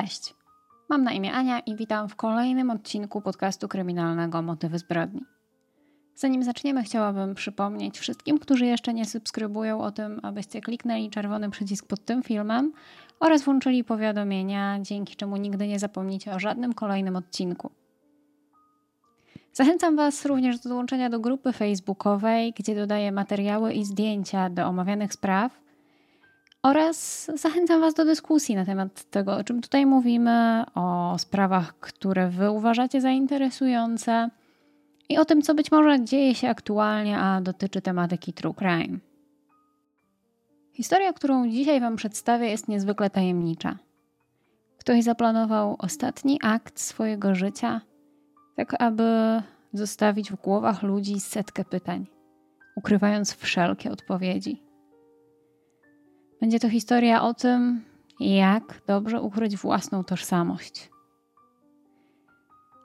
Cześć, mam na imię Ania i witam w kolejnym odcinku podcastu kryminalnego Motywy zbrodni. Zanim zaczniemy, chciałabym przypomnieć wszystkim, którzy jeszcze nie subskrybują o tym, abyście kliknęli czerwony przycisk pod tym filmem oraz włączyli powiadomienia, dzięki czemu nigdy nie zapomnicie o żadnym kolejnym odcinku. Zachęcam Was również do dołączenia do grupy facebookowej, gdzie dodaję materiały i zdjęcia do omawianych spraw oraz zachęcam Was do dyskusji na temat tego, o czym tutaj mówimy, o sprawach, które Wy uważacie za interesujące i o tym, co być może dzieje się aktualnie, a dotyczy tematyki true crime. Historia, którą dzisiaj Wam przedstawię, jest niezwykle tajemnicza. Ktoś zaplanował ostatni akt swojego życia, tak aby zostawić w głowach ludzi setkę pytań, ukrywając wszelkie odpowiedzi. Będzie to historia o tym, jak dobrze ukryć własną tożsamość.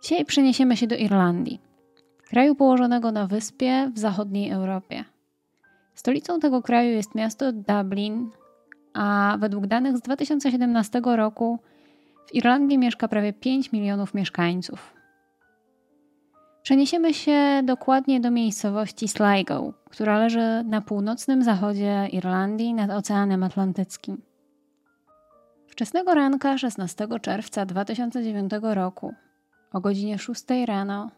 Dzisiaj przeniesiemy się do Irlandii, kraju położonego na wyspie w zachodniej Europie. Stolicą tego kraju jest miasto Dublin, a według danych z 2017 roku w Irlandii mieszka prawie 5 milionów mieszkańców. Przeniesiemy się dokładnie do miejscowości Sligo, która leży na północnym zachodzie Irlandii nad Oceanem Atlantyckim. Wczesnego ranka 16 czerwca 2009 roku o godzinie 6 rano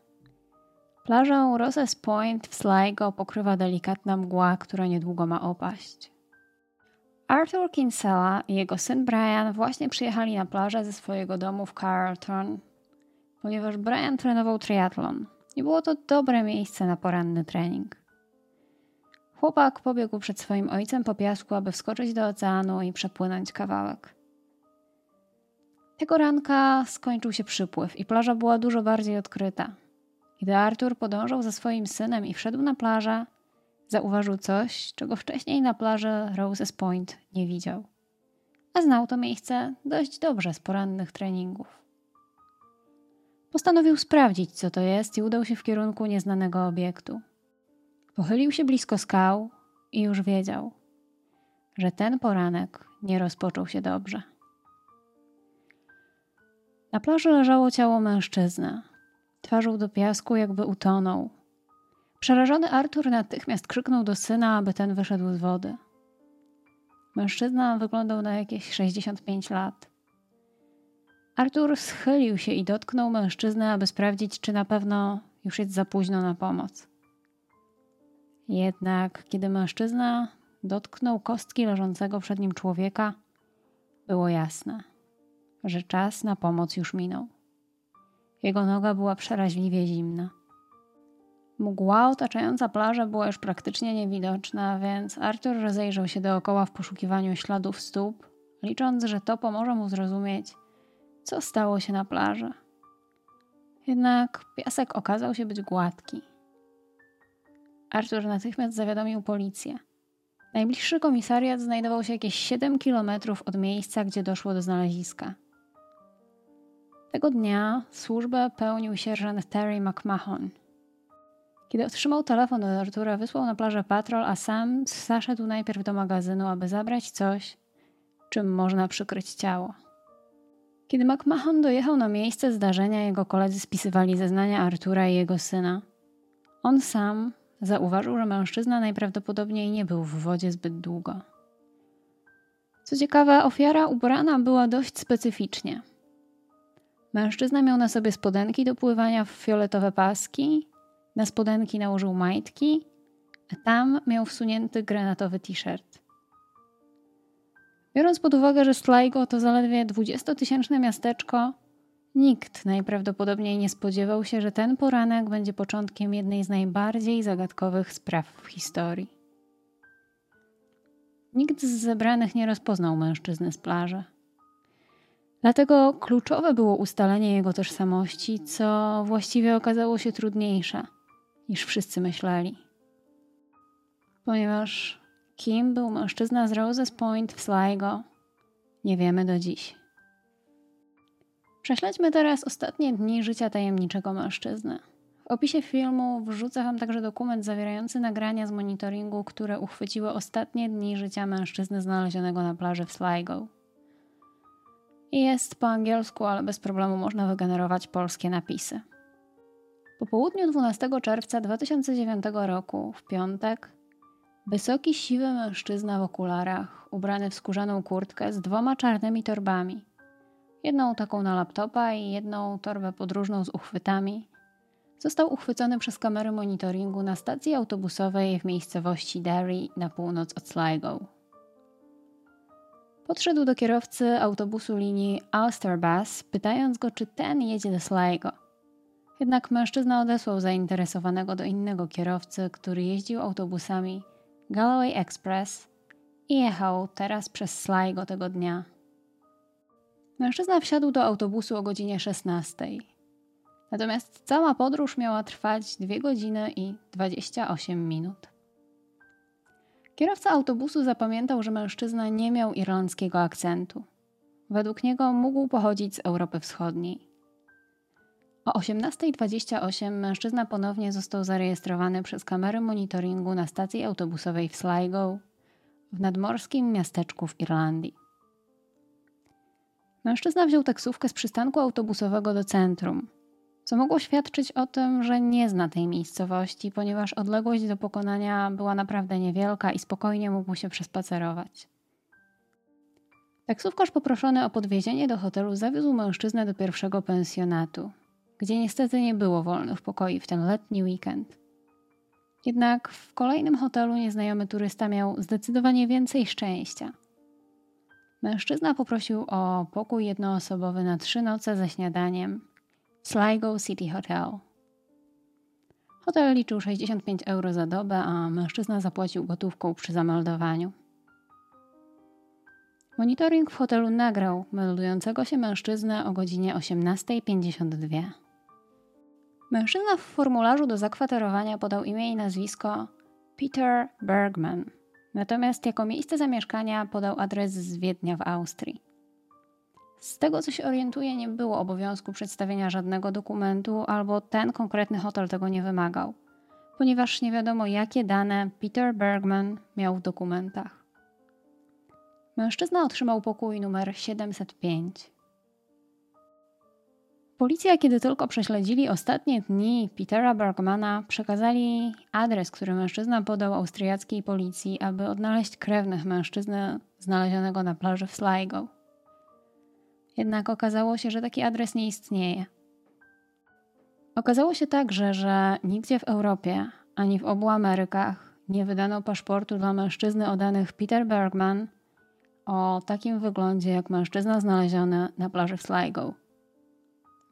plażę Roses Point w Sligo pokrywa delikatna mgła, która niedługo ma opaść. Arthur Kinsella i jego syn Brian właśnie przyjechali na plażę ze swojego domu w Carlton, ponieważ Brian trenował triatlon i było to dobre miejsce na poranny trening. Chłopak pobiegł przed swoim ojcem po piasku, aby wskoczyć do oceanu i przepłynąć kawałek. Tego ranka skończył się przypływ i plaża była dużo bardziej odkryta. Gdy Arthur podążał za swoim synem i wszedł na plażę, zauważył coś, czego wcześniej na plaży Roses Point nie widział. A znał to miejsce dość dobrze z porannych treningów. Postanowił sprawdzić, co to jest, i udał się w kierunku nieznanego obiektu. Pochylił się blisko skał i już wiedział, że ten poranek nie rozpoczął się dobrze. Na plaży leżało ciało mężczyzny. Twarzą do piasku, jakby utonął. Przerażony Artur natychmiast krzyknął do syna, aby ten wyszedł z wody. Mężczyzna wyglądał na jakieś 65 lat. Artur schylił się i dotknął mężczyznę, aby sprawdzić, czy na pewno już jest za późno na pomoc. Jednak kiedy mężczyzna dotknął kostki leżącego przed nim człowieka, było jasne, że czas na pomoc już minął. Jego noga była przeraźliwie zimna. Mgła otaczająca plażę była już praktycznie niewidoczna, więc Artur rozejrzał się dookoła w poszukiwaniu śladów stóp, licząc, że to pomoże mu zrozumieć, co stało się na plaży. Jednak piasek okazał się być gładki. Arthur natychmiast zawiadomił policję. Najbliższy komisariat znajdował się jakieś 7 kilometrów od miejsca, gdzie doszło do znaleziska. Tego dnia służbę pełnił sierżant Terry McMahon. Kiedy otrzymał telefon od Artura, wysłał na plażę patrol, a sam zaszedł najpierw do magazynu, aby zabrać coś, czym można przykryć ciało. Kiedy McMahon dojechał na miejsce zdarzenia, jego koledzy spisywali zeznania Artura i jego syna. On sam zauważył, że mężczyzna najprawdopodobniej nie był w wodzie zbyt długo. Co ciekawe, ofiara ubrana była dość specyficznie. Mężczyzna miał na sobie spodenki do pływania w fioletowe paski, na spodenki nałożył majtki, a tam miał wsunięty granatowy t-shirt. Biorąc pod uwagę, że Sligo to zaledwie 20-tysięczne miasteczko, nikt najprawdopodobniej nie spodziewał się, że ten poranek będzie początkiem jednej z najbardziej zagadkowych spraw w historii. Nikt z zebranych nie rozpoznał mężczyzny z plaży. Dlatego kluczowe było ustalenie jego tożsamości, co właściwie okazało się trudniejsze niż wszyscy myśleli. Ponieważ Kim był mężczyzna z Roses Point w Sligo? Nie wiemy do dziś. Prześledźmy teraz ostatnie dni życia tajemniczego mężczyzny. W opisie filmu wrzucę Wam także dokument zawierający nagrania z monitoringu, które uchwyciły ostatnie dni życia mężczyzny znalezionego na plaży w Sligo. Jest po angielsku, ale bez problemu można wygenerować polskie napisy. Po południu 12 czerwca 2009 roku, w piątek, wysoki, siwy mężczyzna w okularach, ubrany w skórzaną kurtkę z dwoma czarnymi torbami. Jedną taką na laptopa i jedną torbę podróżną z uchwytami. Został uchwycony przez kamery monitoringu na stacji autobusowej w miejscowości Derry na północ od Sligo. Podszedł do kierowcy autobusu linii Ulster Bus, pytając go, czy ten jedzie do Sligo. Jednak mężczyzna odesłał zainteresowanego do innego kierowcy, który jeździł autobusami Galloway Express i jechał teraz przez Sligo tego dnia. Mężczyzna wsiadł do autobusu o godzinie 16. Natomiast cała podróż miała trwać 2 godziny i 28 minut. Kierowca autobusu zapamiętał, że mężczyzna nie miał irlandzkiego akcentu. Według niego mógł pochodzić z Europy Wschodniej. O 18.28 mężczyzna ponownie został zarejestrowany przez kamery monitoringu na stacji autobusowej w Sligo, w nadmorskim miasteczku w Irlandii. Mężczyzna wziął taksówkę z przystanku autobusowego do centrum, co mogło świadczyć o tym, że nie zna tej miejscowości, ponieważ odległość do pokonania była naprawdę niewielka i spokojnie mógł się przespacerować. Taksówkarz poproszony o podwiezienie do hotelu zawiózł mężczyznę do pierwszego pensjonatu, gdzie niestety nie było wolnych pokoi w ten letni weekend. Jednak w kolejnym hotelu nieznajomy turysta miał zdecydowanie więcej szczęścia. Mężczyzna poprosił o pokój jednoosobowy na trzy noce ze śniadaniem Sligo City Hotel. Hotel liczył 65 euro za dobę, a mężczyzna zapłacił gotówką przy zameldowaniu. Monitoring w hotelu nagrał meldującego się mężczyznę o godzinie 18.52. Mężczyzna w formularzu do zakwaterowania podał imię i nazwisko Peter Bergman, natomiast jako miejsce zamieszkania podał adres z Wiednia w Austrii. Z tego co się orientuję, nie było obowiązku przedstawienia żadnego dokumentu, albo ten konkretny hotel tego nie wymagał, ponieważ nie wiadomo, jakie dane Peter Bergman miał w dokumentach. Mężczyzna otrzymał pokój numer 705. Policja, kiedy tylko prześledzili ostatnie dni Petera Bergmana, przekazali adres, który mężczyzna podał austriackiej policji, aby odnaleźć krewnych mężczyzny znalezionego na plaży w Sligo. Jednak okazało się, że taki adres nie istnieje. Okazało się także, że nigdzie w Europie ani w obu Amerykach nie wydano paszportu dla mężczyzny o danych Peter Bergman o takim wyglądzie jak mężczyzna znaleziony na plaży w Sligo.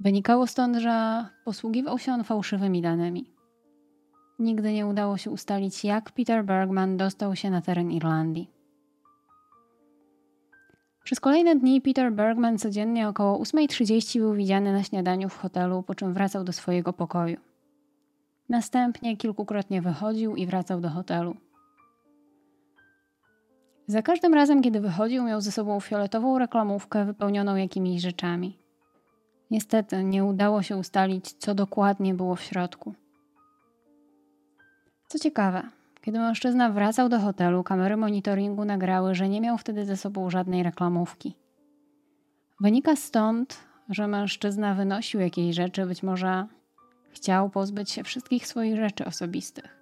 Wynikało stąd, że posługiwał się on fałszywymi danymi. Nigdy nie udało się ustalić, jak Peter Bergman dostał się na teren Irlandii. Przez kolejne dni Peter Bergman codziennie około 8.30 był widziany na śniadaniu w hotelu, po czym wracał do swojego pokoju. Następnie kilkukrotnie wychodził i wracał do hotelu. Za każdym razem, kiedy wychodził, miał ze sobą fioletową reklamówkę wypełnioną jakimiś rzeczami. Niestety nie udało się ustalić, co dokładnie było w środku. Co ciekawe, kiedy mężczyzna wracał do hotelu, kamery monitoringu nagrały, że nie miał wtedy ze sobą żadnej reklamówki. Wynika stąd, że mężczyzna wynosił jakieś rzeczy, być może chciał pozbyć się wszystkich swoich rzeczy osobistych.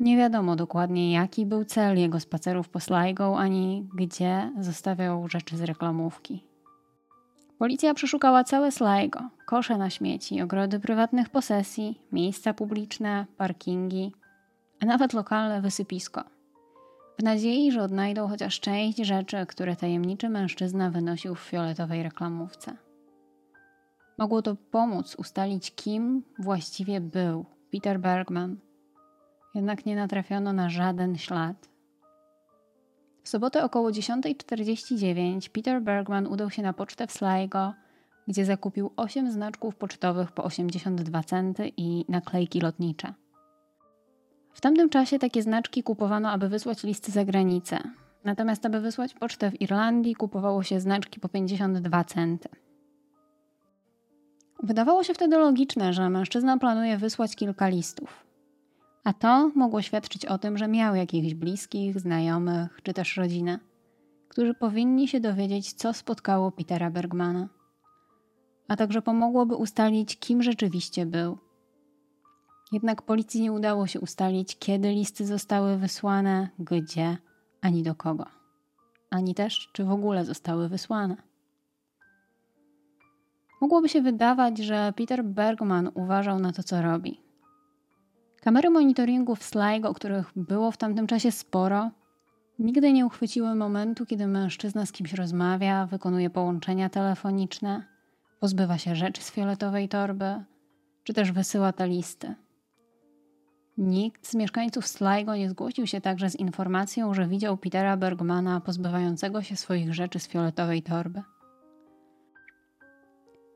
Nie wiadomo dokładnie, jaki był cel jego spacerów po Sligo, ani gdzie zostawiał rzeczy z reklamówki. Policja przeszukała całe Sligo, kosze na śmieci, ogrody prywatnych posesji, miejsca publiczne, parkingi, a nawet lokalne wysypisko. W nadziei, że odnajdą chociaż część rzeczy, które tajemniczy mężczyzna wynosił w fioletowej reklamówce. Mogło to pomóc ustalić, kim właściwie był Peter Bergman. Jednak nie natrafiono na żaden ślad. W sobotę około 10.49 Peter Bergman udał się na pocztę w Sligo, gdzie zakupił 8 znaczków pocztowych po 82 centy i naklejki lotnicze. W tamtym czasie takie znaczki kupowano, aby wysłać listy za granicę. Natomiast, aby wysłać pocztę w Irlandii, kupowało się znaczki po 52 centy. Wydawało się wtedy logiczne, że mężczyzna planuje wysłać kilka listów. A to mogło świadczyć o tym, że miał jakichś bliskich, znajomych czy też rodzinę. którzy powinni się dowiedzieć, co spotkało Petera Bergmana, a także pomogłoby ustalić, kim rzeczywiście był. Jednak policji nie udało się ustalić, kiedy listy zostały wysłane, gdzie, ani do kogo, ani też, czy w ogóle zostały wysłane. Mogłoby się wydawać, że Peter Bergman uważał na to, co robi. Kamery monitoringu w Sligo, których było w tamtym czasie sporo, nigdy nie uchwyciły momentu, kiedy mężczyzna z kimś rozmawia, wykonuje połączenia telefoniczne, pozbywa się rzeczy z fioletowej torby, czy też wysyła te listy. Nikt z mieszkańców Sligo nie zgłosił się także z informacją, że widział Petera Bergmana pozbywającego się swoich rzeczy z fioletowej torby.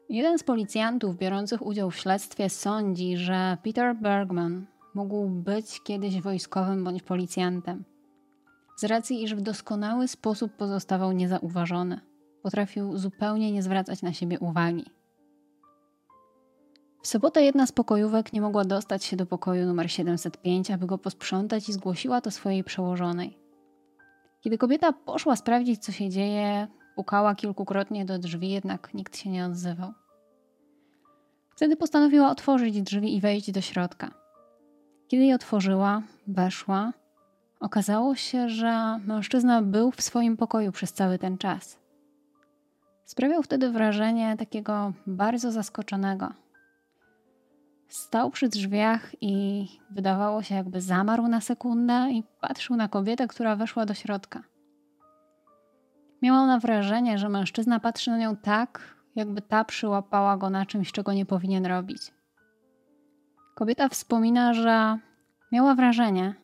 Jeden z policjantów biorących udział w śledztwie sądzi, że Peter Bergman mógł być kiedyś wojskowym bądź policjantem. Z racji, iż w doskonały sposób pozostawał niezauważony, potrafił zupełnie nie zwracać na siebie uwagi. W sobotę jedna z pokojówek nie mogła dostać się do pokoju numer 705, aby go posprzątać i zgłosiła to swojej przełożonej. Kiedy kobieta poszła sprawdzić, co się dzieje, pukała kilkukrotnie do drzwi, jednak nikt się nie odzywał. Wtedy postanowiła otworzyć drzwi i wejść do środka. Kiedy je otworzyła, weszła, okazało się, że mężczyzna był w swoim pokoju przez cały ten czas. Sprawiał wtedy wrażenie takiego bardzo zaskoczonego. Stał przy drzwiach i wydawało się, jakby zamarł na sekundę i patrzył na kobietę, która weszła do środka. Miała ona wrażenie, że mężczyzna patrzy na nią tak, jakby ta przyłapała go na czymś, czego nie powinien robić. Kobieta wspomina, że miała wrażenie,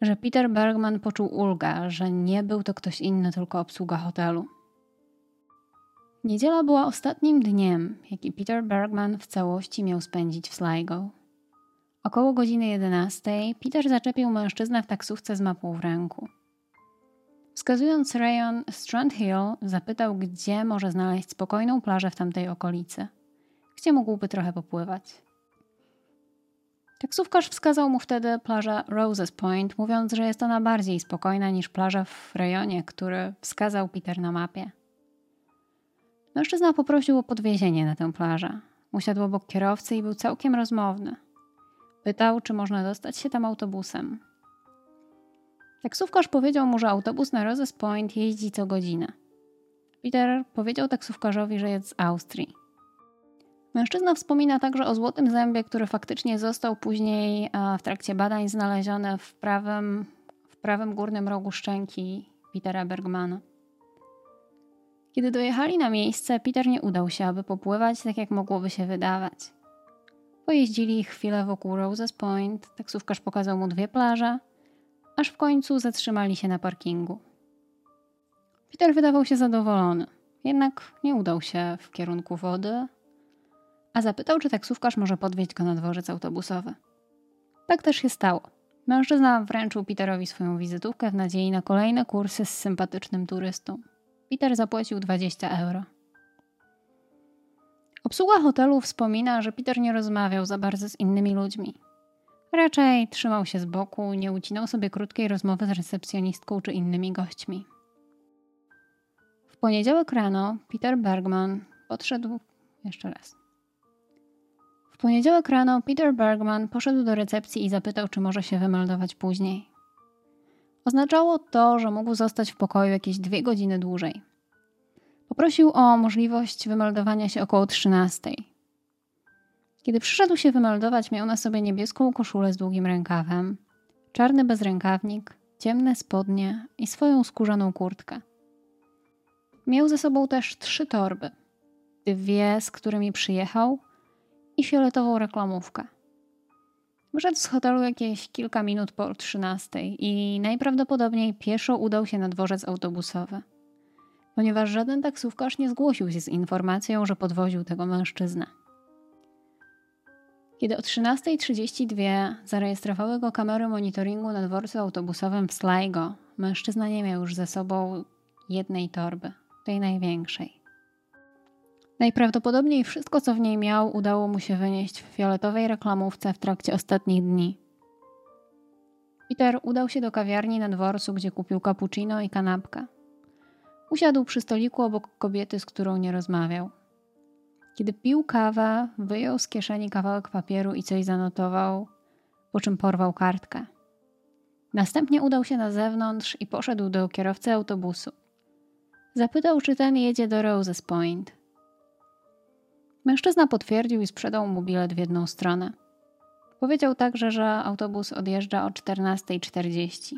że Peter Bergman poczuł ulgę, że nie był to ktoś inny, tylko obsługa hotelu. Niedziela była ostatnim dniem, jaki Peter Bergman w całości miał spędzić w Sligo. Około godziny 11 Peter zaczepił mężczyznę w taksówce z mapą w ręku. Wskazując rejon Strand Hill, zapytał, gdzie może znaleźć spokojną plażę w tamtej okolicy, gdzie mógłby trochę popływać. Taksówkarz wskazał mu wtedy plażę Roses Point, mówiąc, że jest ona bardziej spokojna niż plaża w rejonie, który wskazał Peter na mapie. Mężczyzna poprosił o podwiezienie na tę plażę. Usiadł obok kierowcy i był całkiem rozmowny. Pytał, czy można dostać się tam autobusem. Taksówkarz powiedział mu, że autobus na Roses Point jeździ co godzinę. Peter powiedział taksówkarzowi, że jest z Austrii. Mężczyzna wspomina także o złotym zębie, który faktycznie został później w trakcie badań znaleziony w prawym, w prawym górnym rogu szczęki Petera Bergmana. Kiedy dojechali na miejsce, Peter nie udał się, aby popływać tak, jak mogłoby się wydawać. Pojeździli chwilę wokół Roses Point, taksówkarz pokazał mu dwie plaże, aż w końcu zatrzymali się na parkingu. Peter wydawał się zadowolony, jednak nie udał się w kierunku wody, a zapytał, czy taksówkarz może podwieźć go na dworzec autobusowy. Tak też się stało. Mężczyzna wręczył Peterowi swoją wizytówkę w nadziei na kolejne kursy z sympatycznym turystą. Peter zapłacił 20 euro. Obsługa hotelu wspomina, że Peter nie rozmawiał za bardzo z innymi ludźmi. Raczej trzymał się z boku, nie ucinał sobie krótkiej rozmowy z recepcjonistką czy innymi gośćmi. W poniedziałek rano Peter Bergman podszedł jeszcze raz. Poniedziałek rano Peter Bergman poszedł do recepcji i zapytał, czy może się wymeldować później. Oznaczało to, że mógł zostać w pokoju jakieś dwie godziny dłużej. Poprosił o możliwość wymeldowania się około 13. Kiedy przyszedł się wymeldować, miał na sobie niebieską koszulę z długim rękawem, czarny bezrękawnik, ciemne spodnie i swoją skórzaną kurtkę. Miał ze sobą też trzy torby. Dwie, z którymi przyjechał i fioletową reklamówkę. Wyszedł z hotelu jakieś kilka minut po 13 i najprawdopodobniej pieszo udał się na dworzec autobusowy, ponieważ żaden taksówkarz nie zgłosił się z informacją, że podwoził tego mężczyznę. Kiedy o 13.32 zarejestrowały go kamery monitoringu na dworcu autobusowym w Sligo, mężczyzna nie miał już ze sobą jednej torby, tej największej. Najprawdopodobniej wszystko, co w niej miał, udało mu się wynieść w fioletowej reklamówce w trakcie ostatnich dni. Peter udał się do kawiarni na dworcu, gdzie kupił cappuccino i kanapkę. Usiadł przy stoliku obok kobiety, z którą nie rozmawiał. Kiedy pił kawę, wyjął z kieszeni kawałek papieru i coś zanotował, po czym porwał kartkę. Następnie udał się na zewnątrz i poszedł do kierowcy autobusu. Zapytał, czy ten jedzie do Roses Point. Mężczyzna potwierdził i sprzedał mu bilet w jedną stronę. Powiedział także, że autobus odjeżdża o 14.40.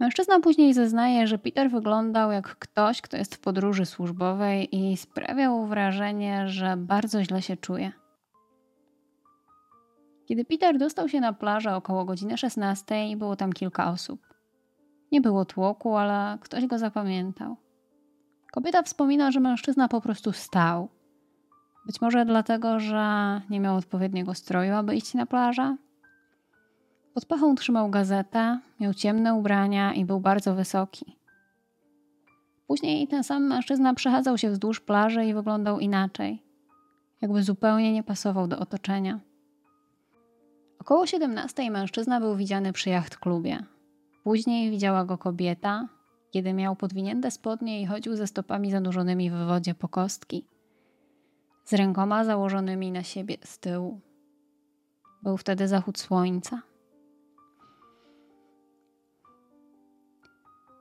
Mężczyzna później zeznaje, że Peter wyglądał jak ktoś, kto jest w podróży służbowej i sprawiał wrażenie, że bardzo źle się czuje. Kiedy Peter dostał się na plażę około godziny 16, było tam kilka osób. Nie było tłoku, ale ktoś go zapamiętał. Kobieta wspomina, że mężczyzna po prostu stał. Być może dlatego, że nie miał odpowiedniego stroju, aby iść na plażę. Pod pachą trzymał gazetę, miał ciemne ubrania i był bardzo wysoki. Później ten sam mężczyzna przechadzał się wzdłuż plaży i wyglądał inaczej, jakby zupełnie nie pasował do otoczenia. Około 17 mężczyzna był widziany przy jacht klubie. Później widziała go kobieta, kiedy miał podwinięte spodnie i chodził ze stopami zanurzonymi w wodzie po kostki, z rękoma założonymi na siebie z tyłu. Był wtedy zachód słońca.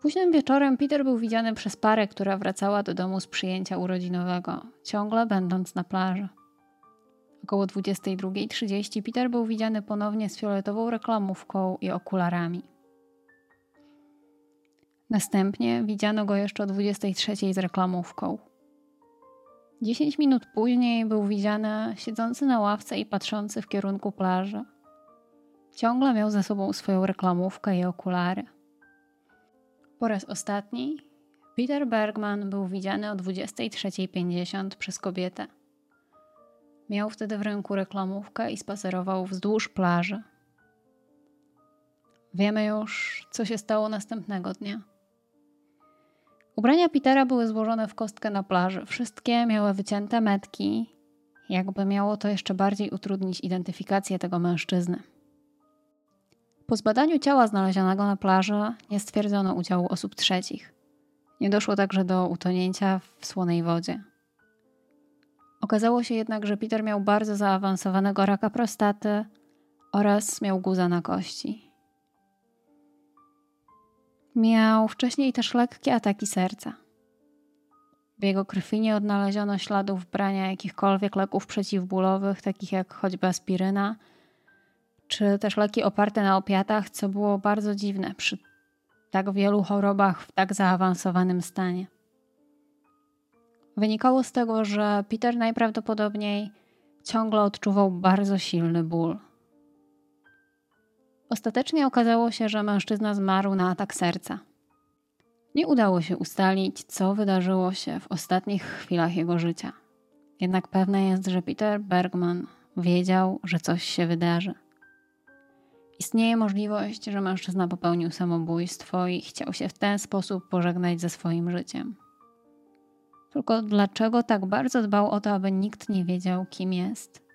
Późnym wieczorem Peter był widziany przez parę, która wracała do domu z przyjęcia urodzinowego, ciągle będąc na plaży. Około 22.30 Peter był widziany ponownie z fioletową reklamówką i okularami. Następnie widziano go jeszcze o 23 z reklamówką. 10 minut później był widziany siedzący na ławce i patrzący w kierunku plaży. Ciągle miał ze sobą swoją reklamówkę i okulary. Po raz ostatni Peter Bergman był widziany o 23.50 przez kobietę. Miał wtedy w ręku reklamówkę i spacerował wzdłuż plaży. Wiemy już, co się stało następnego dnia. Ubrania Petera były złożone w kostkę na plaży. Wszystkie miały wycięte metki, jakby miało to jeszcze bardziej utrudnić identyfikację tego mężczyzny. Po zbadaniu ciała znalezionego na plaży nie stwierdzono udziału osób trzecich. Nie doszło także do utonięcia w słonej wodzie. Okazało się jednak, że Peter miał bardzo zaawansowanego raka prostaty oraz miał guza na kości. Miał wcześniej też lekkie ataki serca. W jego krwi nie odnaleziono śladów brania jakichkolwiek leków przeciwbólowych, takich jak choćby aspiryna, czy też leki oparte na opiatach, co było bardzo dziwne przy tak wielu chorobach w tak zaawansowanym stanie. Wynikało z tego, że Peter najprawdopodobniej ciągle odczuwał bardzo silny ból. Ostatecznie okazało się, że mężczyzna zmarł na atak serca. Nie udało się ustalić, co wydarzyło się w ostatnich chwilach jego życia. Jednak pewne jest, że Peter Bergman wiedział, że coś się wydarzy. Istnieje możliwość, że mężczyzna popełnił samobójstwo i chciał się w ten sposób pożegnać ze swoim życiem. Tylko dlaczego tak bardzo dbał o to, aby nikt nie wiedział, kim jest?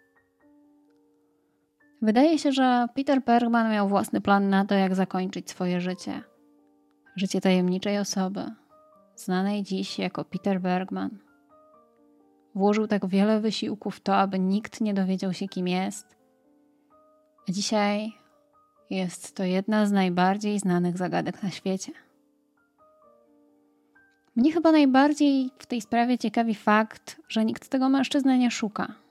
Wydaje się, że Peter Bergman miał własny plan na to, jak zakończyć swoje życie. Życie tajemniczej osoby, znanej dziś jako Peter Bergman. Włożył tak wiele wysiłków w to, aby nikt nie dowiedział się, kim jest. A dzisiaj jest to jedna z najbardziej znanych zagadek na świecie. Mnie chyba najbardziej w tej sprawie ciekawi fakt, że nikt tego mężczyzny nie szuka.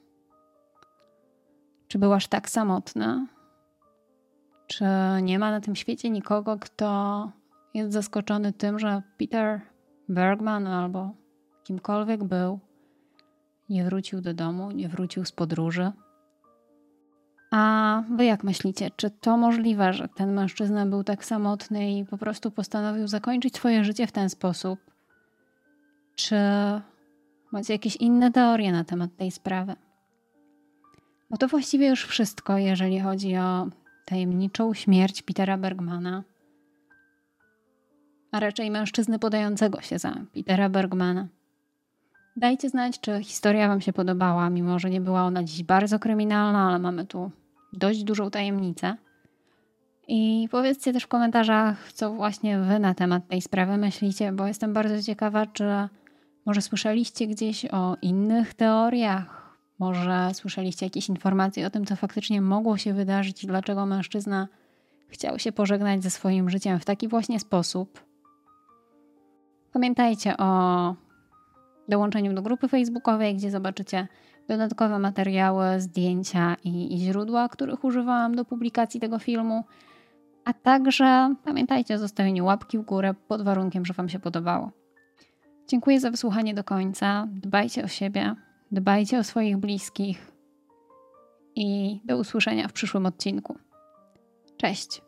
Czy był aż tak samotny? Czy nie ma na tym świecie nikogo, kto jest zaskoczony tym, że Peter Bergman albo kimkolwiek był, nie wrócił do domu, nie wrócił z podróży? A wy jak myślicie, czy to możliwe, że ten mężczyzna był tak samotny i po prostu postanowił zakończyć swoje życie w ten sposób? Czy macie jakieś inne teorie na temat tej sprawy? Bo to właściwie już wszystko, jeżeli chodzi o tajemniczą śmierć Petera Bergmana, a raczej mężczyzny podającego się za Petera Bergmana. Dajcie znać, czy historia Wam się podobała, mimo że nie była ona dziś bardzo kryminalna, ale mamy tu dość dużą tajemnicę. I powiedzcie też w komentarzach, co właśnie Wy na temat tej sprawy myślicie, bo jestem bardzo ciekawa, czy może słyszeliście gdzieś o innych teoriach, może słyszeliście jakieś informacje o tym, co faktycznie mogło się wydarzyć i dlaczego mężczyzna chciał się pożegnać ze swoim życiem w taki właśnie sposób. Pamiętajcie o dołączeniu do grupy facebookowej, gdzie zobaczycie dodatkowe materiały, zdjęcia i, i źródła, których używałam do publikacji tego filmu. A także pamiętajcie o zostawieniu łapki w górę pod warunkiem, że Wam się podobało. Dziękuję za wysłuchanie do końca. Dbajcie o siebie, dbajcie o swoich bliskich i do usłyszenia w przyszłym odcinku. Cześć!